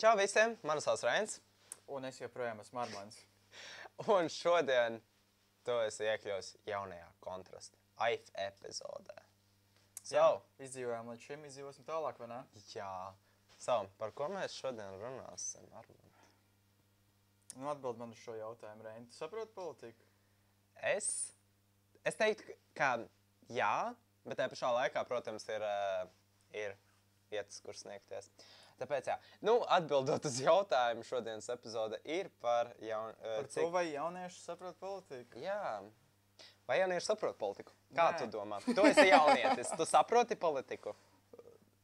Čau visiem! Mani sauc Rains. Un es joprojām esmu Armāns. Un šodien tu esi iekļuvis jaunajā kontrasta AIF epizodē. So, Izdzīvojām līdz šim, izdzīvosim tālāk, vai ne? jā, so, par ko mēs šodien runāsim? Armand? Nu, atbild man uz šo jautājumu, Reini. Tu saproti politiku? Es, es teiktu, ka jā, bet tajā pašā laikā, protams, ir, eh, ir vietas, kur sniegties. Tāpēc, jā, nu, atbildot uz jautājumu, šodienas epizode ir par jaunu. Par to, vai jaunieši saprot politiku? Jā. Vai jaunieši saprot politiku? Kā Nē. tu domā? Tu esi jaunietis, tu saproti politiku?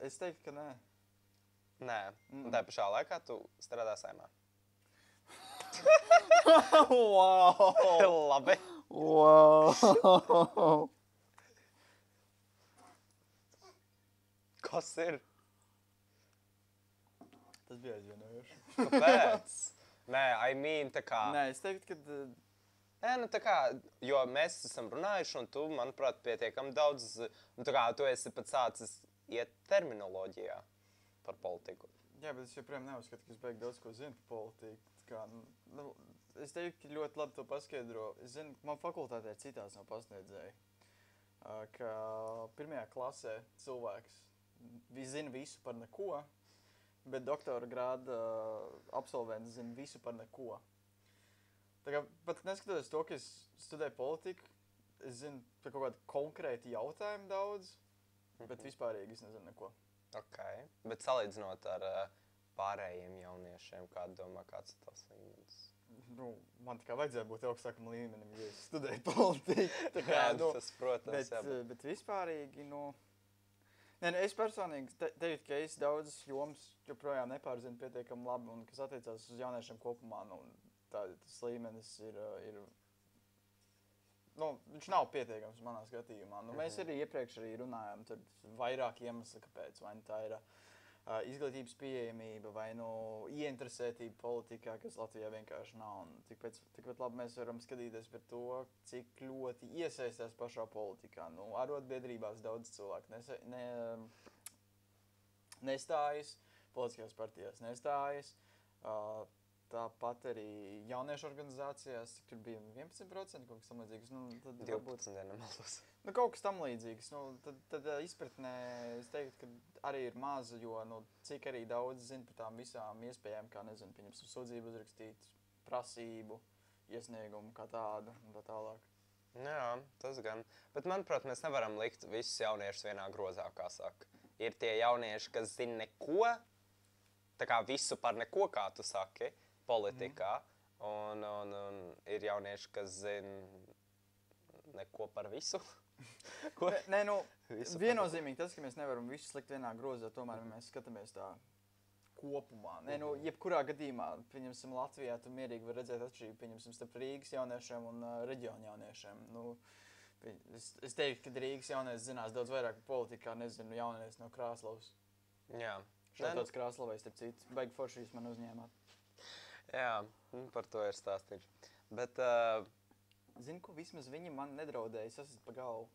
Es teiktu, ka nē. Nē, un tā pašā laikā tu strādā saimā. wow! Labi. wow! Kas ir? Tas bija aizvienojoši. Kāpēc? Nē, I mean, tā kā. Nē, es teiktu, ka uh, Nē, nu tā kā, jo mēs esam runājuši, un tu, manuprāt, pietiekami daudz, nu tā kā tu esi pat sācis iet terminoloģijā par politiku. Jā, bet es joprojām neuzskatu, ka es beigās daudz ko zinu par politiku. Kā, nu, es teiktu, ka ļoti labi to paskaidro. Es zinu, ka man fakultātē citās no pasniedzēja. ā, Ka pirmajā klasē cilvēks zina visu par neko, bet doktora grāda absolvents zina visu par neko. Tā kā, pat neskatoties to, ka es studēju politiku, es zinu par kaut kādu konkrētu jautājumu daudz, bet vispārīgi es nezinu neko. Ok, bet salīdzinot ar uh, pārējiem jauniešiem, kāda domā, kāds ir tavs līmenis? Nu, man tā kā vajadzēja būt augstākam līmenim, ja es studēju politiku. Tā kā, Jā, nu, tas, protams, bet, jā, bet... eh, vispārīgi, nu, nē, nē, es personīgi te, teiktu, ka es daudzas jomas joprojām nepārzinu pietiekami labi, un kas attiecās uz jauniešiem kopumā, nu, tā, tas līmenis ir, eh, ir nu, viņš nav pietiekams manā skatījumā. Nu, mēs arī iepriekš arī runājām, tur vairāk iemeslu, kāpēc. Vai nu tā ir uh, izglītības pieejamība, vai nu ieinteresētība politikā, kas Latvijā vienkārši nav. Tikpat labi mēs varam skatīties par to, cik ļoti iesaistās pašā politikā. Nu, arotbiedrībās daudz cilvēku nesa, ne, nestājas, politiskajās partijās nestājas. Uh, Tāpat arī jauniešu organizācijās, tur bija 11% kaut kas tamlīdzīgs. Nu, tad varbūt 12 dienas nemaldos. Nu, kaut kas tam līdzīgs. Nu, tad, tad ā, izpratnē es teiktu, ka arī ir maza, jo nu, cik arī daudz zina par tām visām iespējām, kā nezinu, pieņemsim sūdzību uzrakstīt, prasību, iesniegumu kā tādu un tā tālāk. Jā, tas gan. Bet, manuprāt, mēs nevaram likt visus jauniešus vienā grozā, kā saka. Ir tie jaunieši, kas zina neko, tā kā visu par neko, kā tu saki, politikā. Un, un, un ir jaunieši, kas zina neko par visu. Ko? Nē, nu, Visu viennozīmīgi tas, ka mēs nevaram visus likt vienā grozā, tomēr ja mēs skatāmies tā kopumā. Nē, nu, jebkurā gadījumā, pieņemsim, Latvijā, tu mierīgi var redzēt atšķirību, pieņemsim, starp Rīgas jauniešiem un uh, reģionu jauniešiem. Nu, es, es teiktu, ka Rīgas jaunietis zinās daudz vairāk par politiku, kā, nezinu, jaunietis no Krāslavas. Jā, Šeit Nē, nu- tāds Krāslavais, starp citu, baigi forši jūs man uzņēmāt. Jā nu, par to ir stāstīts. Bet uh, Zinu, ko vismaz viņi man nedraudēja, es esmu pa galvu.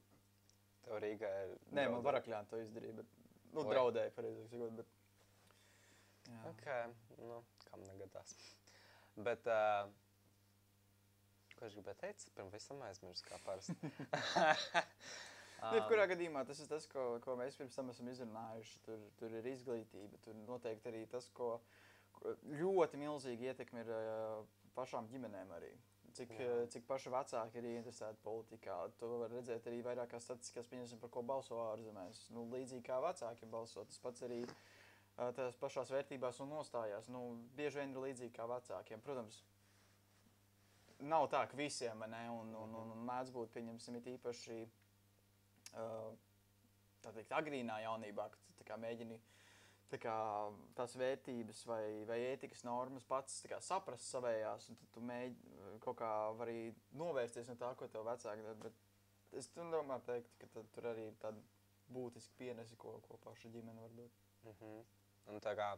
tev Rīgā ir. Nē, man draudēji. varakļā to izdarīja, bet, nu, Oi. draudēja, pareizāk sakot, bet. Jā. Ok, nu, kam negadās. Bet, uh, ko es gribēju teikt, pirms visam aizmirsu, kā parasti. Nu, Jebkurā gadījumā tas ir tas, ko, ko mēs pirms tam esam izrunājuši. Tur, tur ir izglītība, tur noteikti arī tas, ko, ko ļoti milzīgi ietekmi ir uh, pašām ģimenēm arī. Cik, Jā. uh, cik paši vecāki ir ieinteresēti politikā. To var redzēt arī vairākās statistikās, pieņemsim, par ko balso ārzemēs. Nu, līdzīgi kā vecāki balso, tas pats arī uh, tās pašās vērtībās un nostājās. Nu, bieži vien ir līdzīgi kā vecākiem. Protams, nav tā, ka visiem, ne, un, un, un, un mēdz būt, pieņemsim, it īpaši uh, tā teikt, agrīnā jaunībā, kad mēģini tā kā, tās vērtības vai, vai ētikas normas pats kā saprast savējās, un tu mēģini kaut kā arī novērsties no tā, ko tev vecāki dara. Bet es domāju, teikt, ka tad, tur arī tāda būtiska pienese, ko, ko paša ģimene var dot. Mhm. Un tā kā,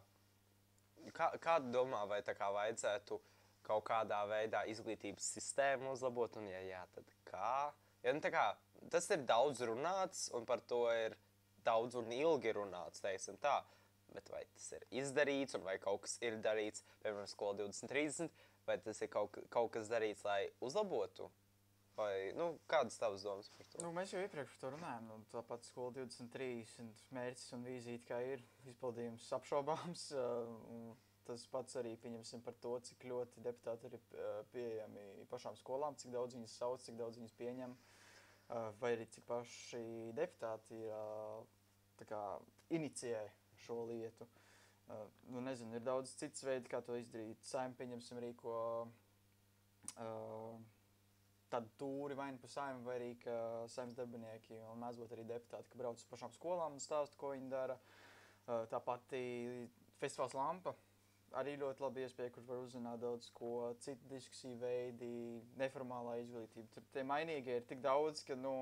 kā, kāda domā, vai tā kā vajadzētu kaut kādā veidā izglītības sistēmu uzlabot, un ja jā, tad kā? Ja, nu, kā tas ir daudz runāts, un par to ir daudz un ilgi runāts, teiksim tā. Bet vai tas ir izdarīts, un vai kaut kas ir darīts, piemēram, skolā 2030, vai tas ir kaut, kaut kas darīts, lai uzlabotu? Vai, nu, kādas tavas domas par to? Nu, mēs jau iepriekš par to runājām. Nu, tāpat skola 23 un mērķis un vīzīte, kā ir izpildījums apšaubāms. Uh, tas pats arī pieņemsim par to, cik ļoti deputāti ir uh, pieejami pašām skolām, cik daudz viņas sauc, cik daudz viņas pieņem, uh, vai arī cik paši deputāti ir uh, kā, inicijē šo lietu. Uh, nu, nezinu, ir daudz citas veidi, kā to izdarīt. Saimē, pieņemsim, rīko uh, tādu tūri vai nu pa saimē, vai arī saimnes darbinieki un mēs būtu arī deputāti, ka brauc uz pašām skolām un stāsta, ko viņi dara. Uh, tā pati festivāls Lampa arī ļoti labi iespēja, kur var uzzināt daudz ko, citu diskusiju veidi, neformālā izglītība. Tur tie mainīgie ir tik daudz, ka, nu,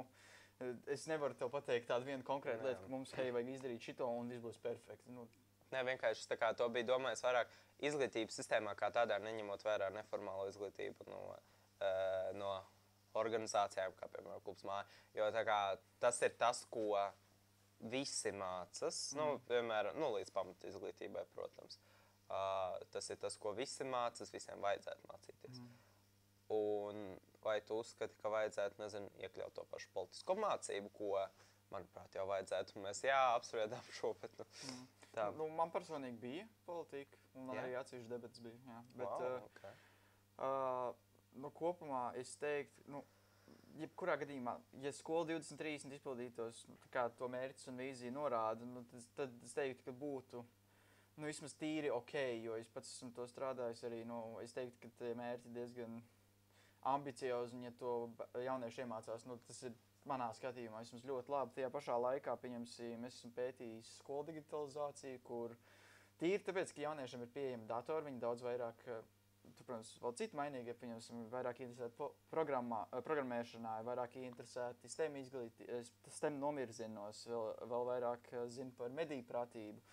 es nevaru tev pateikt tādu vienu konkrētu lietu, ka mums, hei, vajag izdarīt šito un viss būs perfekti. Nu, Nē, vienkārši tā kā to bija domājis vairāk izglītības sistēmā, kā tādā, neņemot vērā neformālo izglītību no, uh, no organizācijām, kā piemēram klubs māja. Jo kā, tas ir tas, ko visi mācās, mm. nu, piemēram, nu, līdz pamat izglītībai, protams. Uh, tas ir tas, ko visi mācās, visiem vajadzētu mācīties. Mm. Un vai tu uzskati, ka vajadzētu, nezinu, iekļaut to pašu politisko mācību, ko, manuprāt, jau vajadzētu, mēs jā, apspriedām šo, bet, nu, mm. Tā. Nu, man personīgi bija politika, un man Jā? arī atsevišķi debats bija. Jā. Bet, wow, uh, okay. uh, nu, kopumā es teiktu, nu, jebkurā gadījumā, ja skola 2030 izpildītos nu, kā to mērķus un vīziju norāda, nu, tad, tad es teiktu, ka būtu nu, vismaz tīri ok, jo es pats esmu to strādājis arī. Nu, es teiktu, ka tie mērķi diezgan ambiciozi, un ja to jaunieši iemācās, nu, tas ir manā skatījumā vismaz ļoti labi. Tajā pašā laikā, pieņemsim, es esmu pētījis skolu digitalizāciju, kur tīri tāpēc, ka jauniešiem ir pieejami datori, viņi daudz vairāk, eh, tu, protams, vēl citi mainīgi, pieņemsim, vairāk interesēti eh, programmēšanā, vairāk interesēti STEM izglītībā, STEM nomirzinos, vēl, vēl vairāk eh, zina par mediju prātību.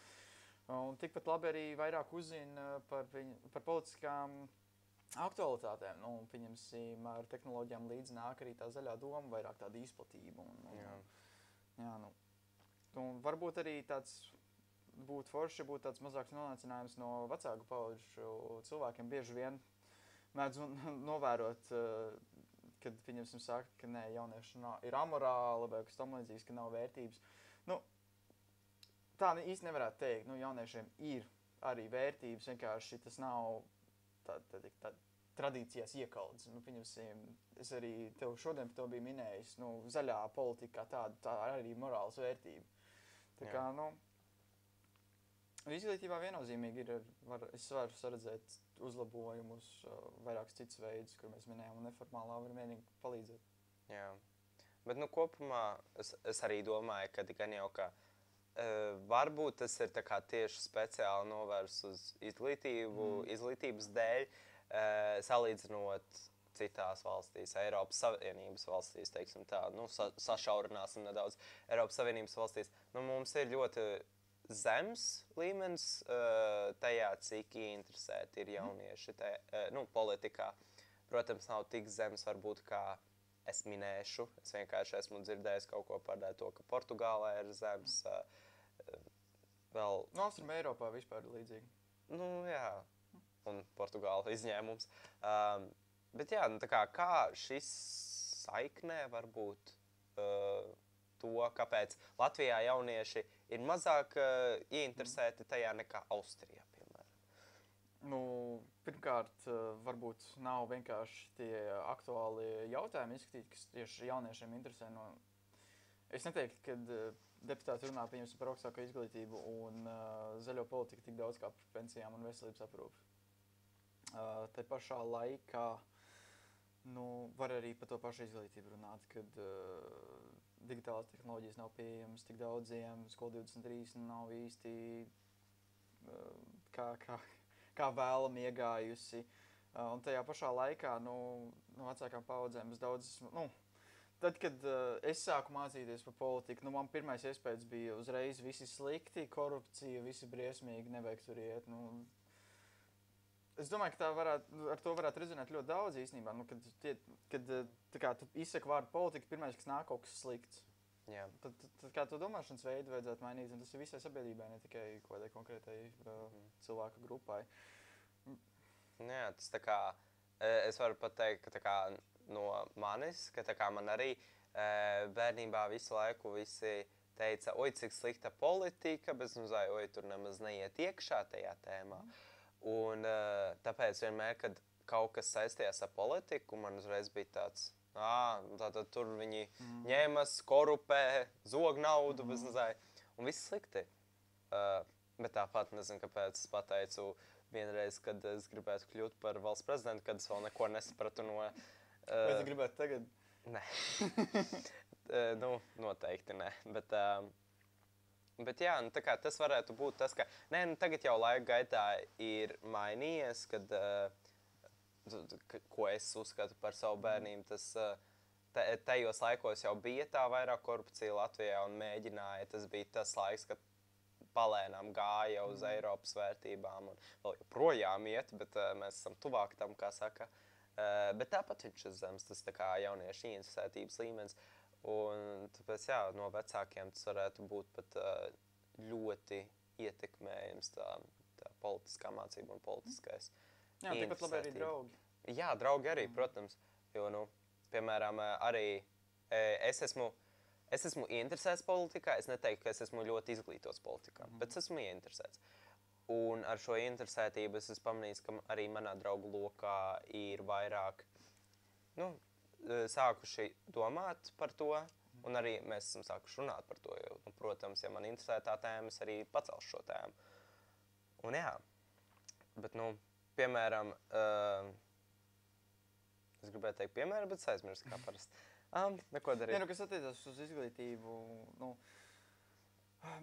Un tikpat labi arī vairāk uzzina par, viņu, par politiskām aktualitātēm. Nu, pieņemsim, ar tehnoloģijām līdzi nāk arī tā zaļā doma, vairāk tāda izplatība. Un, un, Jā. jā, nu, un varbūt arī tāds būtu forši, būtu tāds mazāks nonācinājums no vecāku pauģu cilvēkiem. Bieži vien mēdz novērot, eh, kad viņiem saka, ka nē, jaunieši nav, ir amorāli vai kas tamlīdzīgs, ka nav vērtības. Nu, tā īsti nevarētu teikt. Nu, jauniešiem ir arī vērtības, vienkārši tas nav tā, tā, tā, tradīcijās iekalts. Nu, pieņemsim, es arī tev šodien par to biju minējis. Nu, zaļā politika tāda, tā arī morāls vērtība. Tā kā, nu, izglītībā viennozīmīgi ir, var, es varu saredzēt uzlabojumus, vairākus citus veidus, kur mēs minējām, un neformālā var vienīgi palīdzēt. Jā. Bet nu, kopumā es, es arī domāju, ka gan jau ka varbūt tas ir tieši speciāli novērsts uz izglītību, mm. izglītības dēļ, salīdzinot citās valstīs, Eiropas Savienības valstīs, teiksim tā, nu, sa sašaurināsim nedaudz Eiropas Savienības valstīs. Nu, mums ir ļoti zems līmenis tajā, cik interesēti ir jaunieši te, nu, politikā. Protams, nav tik zems varbūt kā es minēšu. Es vienkārši esmu dzirdējis kaut ko par to, ka Portugālē ir zems. Uh, vēl, Nu, Austrum Eiropā vispār ir līdzīgi. nu, jā, un Portugāla izņēmums. Um, bet jā, nu, kā, kā šis saiknē var būt uh, to, kāpēc Latvijā jaunieši ir mazāk uh, ieinteresēti tajā nekā Austrijā, piemēram. Nu, pirmkārt, eh, varbūt nav vienkārši tie aktuāli jautājumi izskatīt, kas tieši jauniešiem interesē. No... Es neteiktu, ka eh, deputāti runā par augstāko izglītību un uh, zaļo politiku tik daudz kā par pensijām un veselības aprūpi. Uh, te pašā laikā nu, var arī par to pašu izglītību runāt, kad uh, digitālās tehnoloģijas nav pieejamas tik daudziem, skola 23 nav īsti uh, kā, kā, kā vēlam iegājusi. Uh, un tajā pašā laikā nu, no vecākām paudzēm es daudz. Nu, tad, kad uh, es sāku mācīties par politiku, nu, man pirmais iespējas bija uzreiz visi slikti, korupcija, visi briesmīgi, nevajag tur iet. Nu, Es domāju, ka tā varētu, nu, ar to varētu rezonēt ļoti daudz īstenībā. Nu, kad tie, kad tā kā, tu izsaki vārdu politika, pirmais, kas nāk, kaut kas slikts. Jā. Tad, tad, tad kā to domāšanas veidu vajadzētu mainīt, un tas ir visai sabiedrībai, ne tikai kaut kādai konkrētai uh, Mhm. cilvēku grupai. Jā, tas tā kā es varu pateikt, ka tā kā no manis, ka man arī e, bērnībā visu laiku visi teica, oi, cik slikta politika, bet nezināju, oi, tur nemaz neiet iekšā tajā tēmā. Un e, tāpēc vienmēr, kad kaut kas saistījās ar politiku, man uzreiz bija tāds. Ah, tātad tur viņi mm. ņēmas, korupē, zog naudu, mm. bez nezināju, un viss slikti. Uh, bet tāpat nezinu, kāpēc es pateicu vienreiz, kad es gribētu kļūt par valsts prezidentu, kad es vēl neko nesapratu no. Vai tu gribētu tagad? nē, uh, nu, noteikti nē. Bet, uh, bet jā, nu, tas varētu būt tas, ka nē, nu, tagad jau laika gaitā ir mainījies, kad, ko es uzskatu par savu bērnību. Tas, ta- tajos laikos jau bija tā vairāk korupcija Latvijā un mēģināja. Tas bija tas laiks, kad palēnām gāja uz mm. Eiropas vērtībām un vēl joprojām iet, bet mēs esam tuvāk tam, kā saka. Uh, bet tāpat viņš ir zems, tas kā jauniešu interesētības līmenis. Un tāpēc, jā, no vecākiem tas varētu būt pat uh, ļoti ietekmējams tā, tā politiskā mācība un politiskais. Jā, tikpat labi arī draugi. Jā, draugi arī, Mm. protams. Jo, nu, piemēram, eh, arī es esmu, es esmu interesēts politikā. Es neteiktu, ka es esmu ļoti izglītots politikā, Mhm. bet es esmu interesēts. Un ar šo interesētību es esmu pamanījis, ka arī manā draugu lokā ir vairāk nu, eh, sākuši domāt par to. Un arī mēs esam sākuši runāt par to. Jo, nu, protams, ja man interesē tā tēma, es arī pacelšu šo tēmu. Un jā, bet, nu, piemēram, uh, es gribēju teikt, piemēram, bet es aizmirsu, kā parasti. Um, neko Nē, darīt. nu, kas attiecas uz izglītību, nu,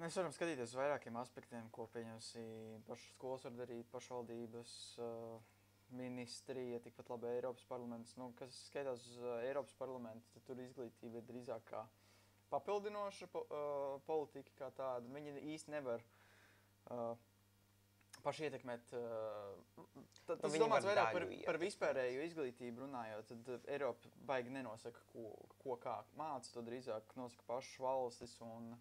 mēs varam skatīties uz vairākiem aspektiem, ko pieņemsim. Pašas skolas var darīt, pašvaldības, uh, ministrija, tikpat labi Eiropas parlaments. Nu, kas skaitās uz uh, Eiropas parlamentu, tad tur izglītība ir drīzāk kā papildinoša po, uh, politika kā tāda. Viņi īsti nevar uh, paši ietekmēt. Uh, tad, Nu, tas domāts vairāk par, daļu par vispārēju izglītību runājot. Tad uh, Eiropa baigi nenosaka, ko, ko kā māca. To drīzāk nosaka pašas valstis. Un, un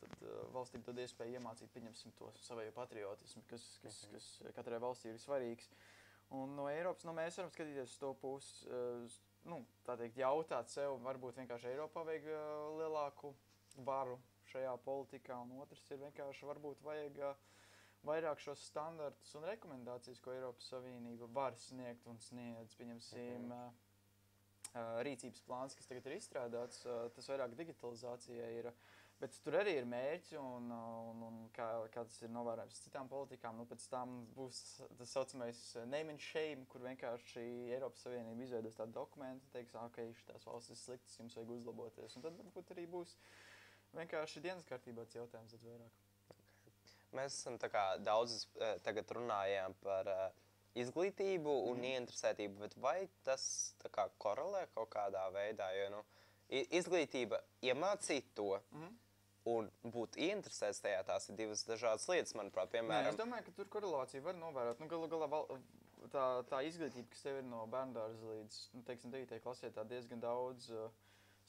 tad uh, valstīm dod iespēju iemācīt, pieņemsim to savu patriotismu, kas, kas, Mhm. kas katrai valstī ir svarīgs. Un no Eiropas nu, mēs varam skatīties uz to pusi, uh, nu, tā teikt, jautāt sev, varbūt vienkārši Eiropā vajag uh, lielāku varu šajā politikā, un otrs ir vienkārši varbūt vajag uh, vairāk šos standartus un rekomendācijas, ko Eiropas Savienība var sniegt un sniedz. Pieņemsim, Mhm. uh, rīcības plāns, kas tagad ir izstrādāts, uh, tas vairāk digitalizācijai ir. Bet tur arī ir mērķi, un, un, un kā, kā tas ir novērojams citām politikām, nu, pēc tam būs tas saucamais name and shame, kur vienkārši Eiropas Savienība izveidos tādu dokumentu, teiks, ka šīs valstis sliktas, jums vajag uzlaboties. Un tad varbūt arī būs vienkārši dienas kārtībā tas jautājums daudz vairāk. Mēs esam daudz eh, tagad runājām par eh, izglītību un Mhm. ieinteresētību, bet vai tas kā korelē kaut kādā veidā? Jo nu, izglītība iemācīt to Mm -hmm. Un būt ieinteresēts tajā, tās ir divas dažādas lietas, manuprāt. Nē, Piemēram, es domāju, ka tur korelācija var novērot. Nu, galu galā val, tā, tā izglītība, kas tev ir no bērnās līdz nu, teiksim, 9. klasē, tā diezgan daudz uh,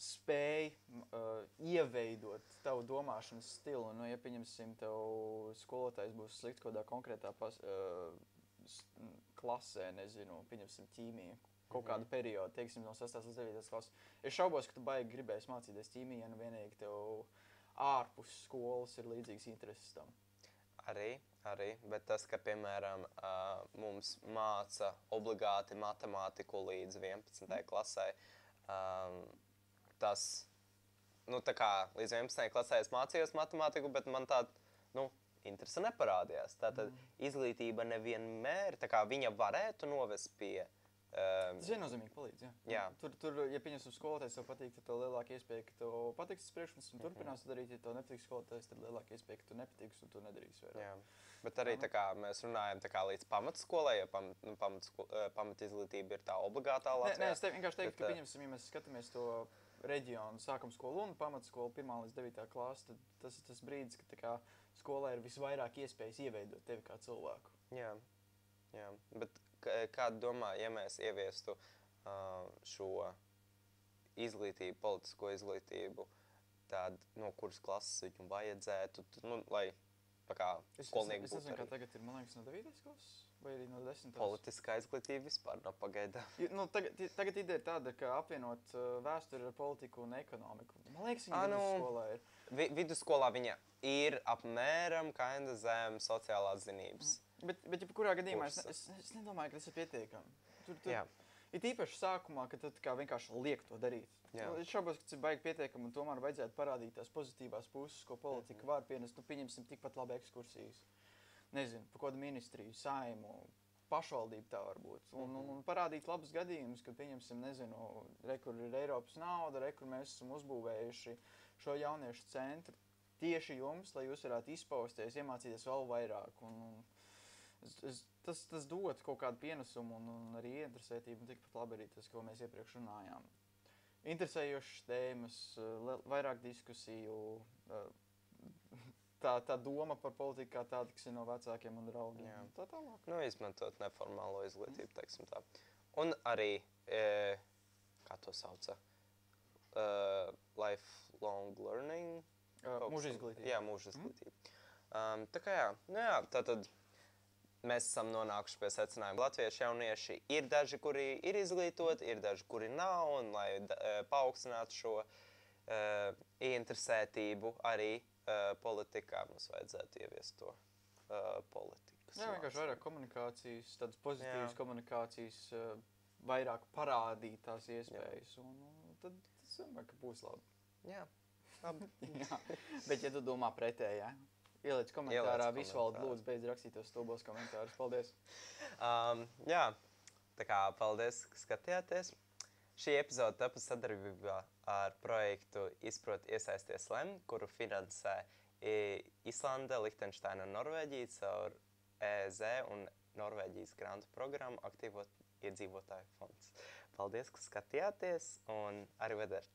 spēj uh, ieveidot tavu domāšanas stilu. Nu, ja pieņemsim, tev skolotājs būs slikts kādā konkrētā pas, uh, klasē, nezinu, pieņemsim ķīmiju. Kaut kādu periodu, teiksim, no 6. līdz 9. klases. Es šaubos, ka tu baigi gribēsi mācīties ķīmiju, ja nu vienīgi tev ārpus skolas ir līdzīgs intereses tam. Arī, arī, bet tas, ka, piemēram, ā, mums māca obligāti matemātiku līdz 11. klasē, ām, tas, nu, tā kā līdz 11. klasē es mācījos matemātiku, bet man tāda, nu, interese neparādījās. Tātad mm. izglītība nevienmēr, tā kā viņa varētu novest pie. Um, Tas viennozīmīgi palīdz. Jā. Jā. Tur, tur, ja pieņemsim skolotājs, tev patīk, tad tev lielāka iespēja, ka tev patiks tas priekšmets un turpinās to darīt. Ja tev nepatiks skolotājs, tad lielāka iespēja, ka tu nepatiks un tu nedarīsi vairāk. Jā. Bet arī tā kā mēs runājam kā līdz pamatskolai, jo pam, nu, pamatsko, eh, pamatizglītība ir tā obligātā Nē, Latvijā. nē, es te vienkārši teiktu, Bet, ka, ā, pieņemsim, ja mēs skatāmies to reģionu, sākuma skolu un pamatskolu 1 līdz 9 klasi, tad tas ir tas brīdis, kad kā, skolā ir visvairāk iespējas ieveidot tevi kā cilvēku. Jā, jā. bet kāda domā, ja mēs ieviestu uh, šo izglītību, politisko izglītību tāda, no kuras klases viņu vajadzētu, tu- nu, lai kā skolnieki es nezinu, būtu kā tagad ir. Man liekas, no 9. klases vai arī no 10. politiskā izglītība vispār nav pagaidām. Ja, Nu, tagad, tagad ideja ir tāda, ka apvienot uh, vēsturi ar politiku un ekonomiku. Man liekas, viņa nu, vidusskolā ir. Vi, vidusskolā viņa ir apmēram kinda zem sociālās zinības. Bet, bet jebkurā gadījumā es, es, es nedomāju, ka tas ir pietiekami. Tur, tur, Jā. Ir īpaši sākumā, kad tu vienkārši liek to darīt. Jā. Nu, Es šaubos, ka tas ir baigi pietiekami, un tomēr vajadzētu parādīt tās pozitīvās puses, ko politika Mhm. var pienest. Nu, pieņemsim tikpat labi ekskursijas. Nezinu, par kādu ministriju, saimu, pašvaldību tā var būt. Un, un, un parādīt labus gadījumus, kad, pieņemsim, nezinu, re, kur ir Eiropas nauda, re, kur mēs esam uzbūvējuši šo jauniešu centru tieši jums, lai jūs varētu izpausties, iemācīties vēl vairāk. Un, un es, es, tas, tas dod kaut kādu pienesumu un, un arī interesētību, un tikpat labi arī tas, ko mēs iepriekš runājām. Interesējošas tēmas, eh, vairāk diskusiju, eh, tā, tā doma par politiku kā tāda, kas ir no vecākiem un draugiem. Jā. un Tā tālāk. Nu, izmantot neformālo izglītību, teiksim tā. Un arī, e, kā to sauca, uh, lifelong learning. Uh, Mūža izglītība. Jā, mūža izglītība. Um, tā kā jā, nu jā, tā tad mēs esam nonākuši pie secinājuma, ka latviešu jaunieši ir daži, kuri ir izglītoti, ir daži, kuri nav, un lai eh, paaugstinātu šo uh, interesētību arī uh, politikā, mums vajadzētu ieviest to uh, politikas. Jā, vienkārši vairāk komunikācijas, tādas pozitīvas Jā. komunikācijas, uh, vairāk parādīt tās iespējas. Un, un tad domāju, ka būs labi. Jā, labi. Jā. Bet, ja tu domā pretējā, ieliec komentārā komentārā. lūdzu, beidz rakstīt tos stulbos komentārus. Paldies! Um, jā, tā kā paldies, ka skatījāties. Šī epizode tapu sadarbībā ar projektu Izprot iesaisties LEM, kuru finansē I- Islande, Lihtenšteina un Norvēģija caur EZ un Norvēģijas grantu programmu Aktīvo iedzīvotāju fonds. Paldies, ka skatījāties un arī vedēt!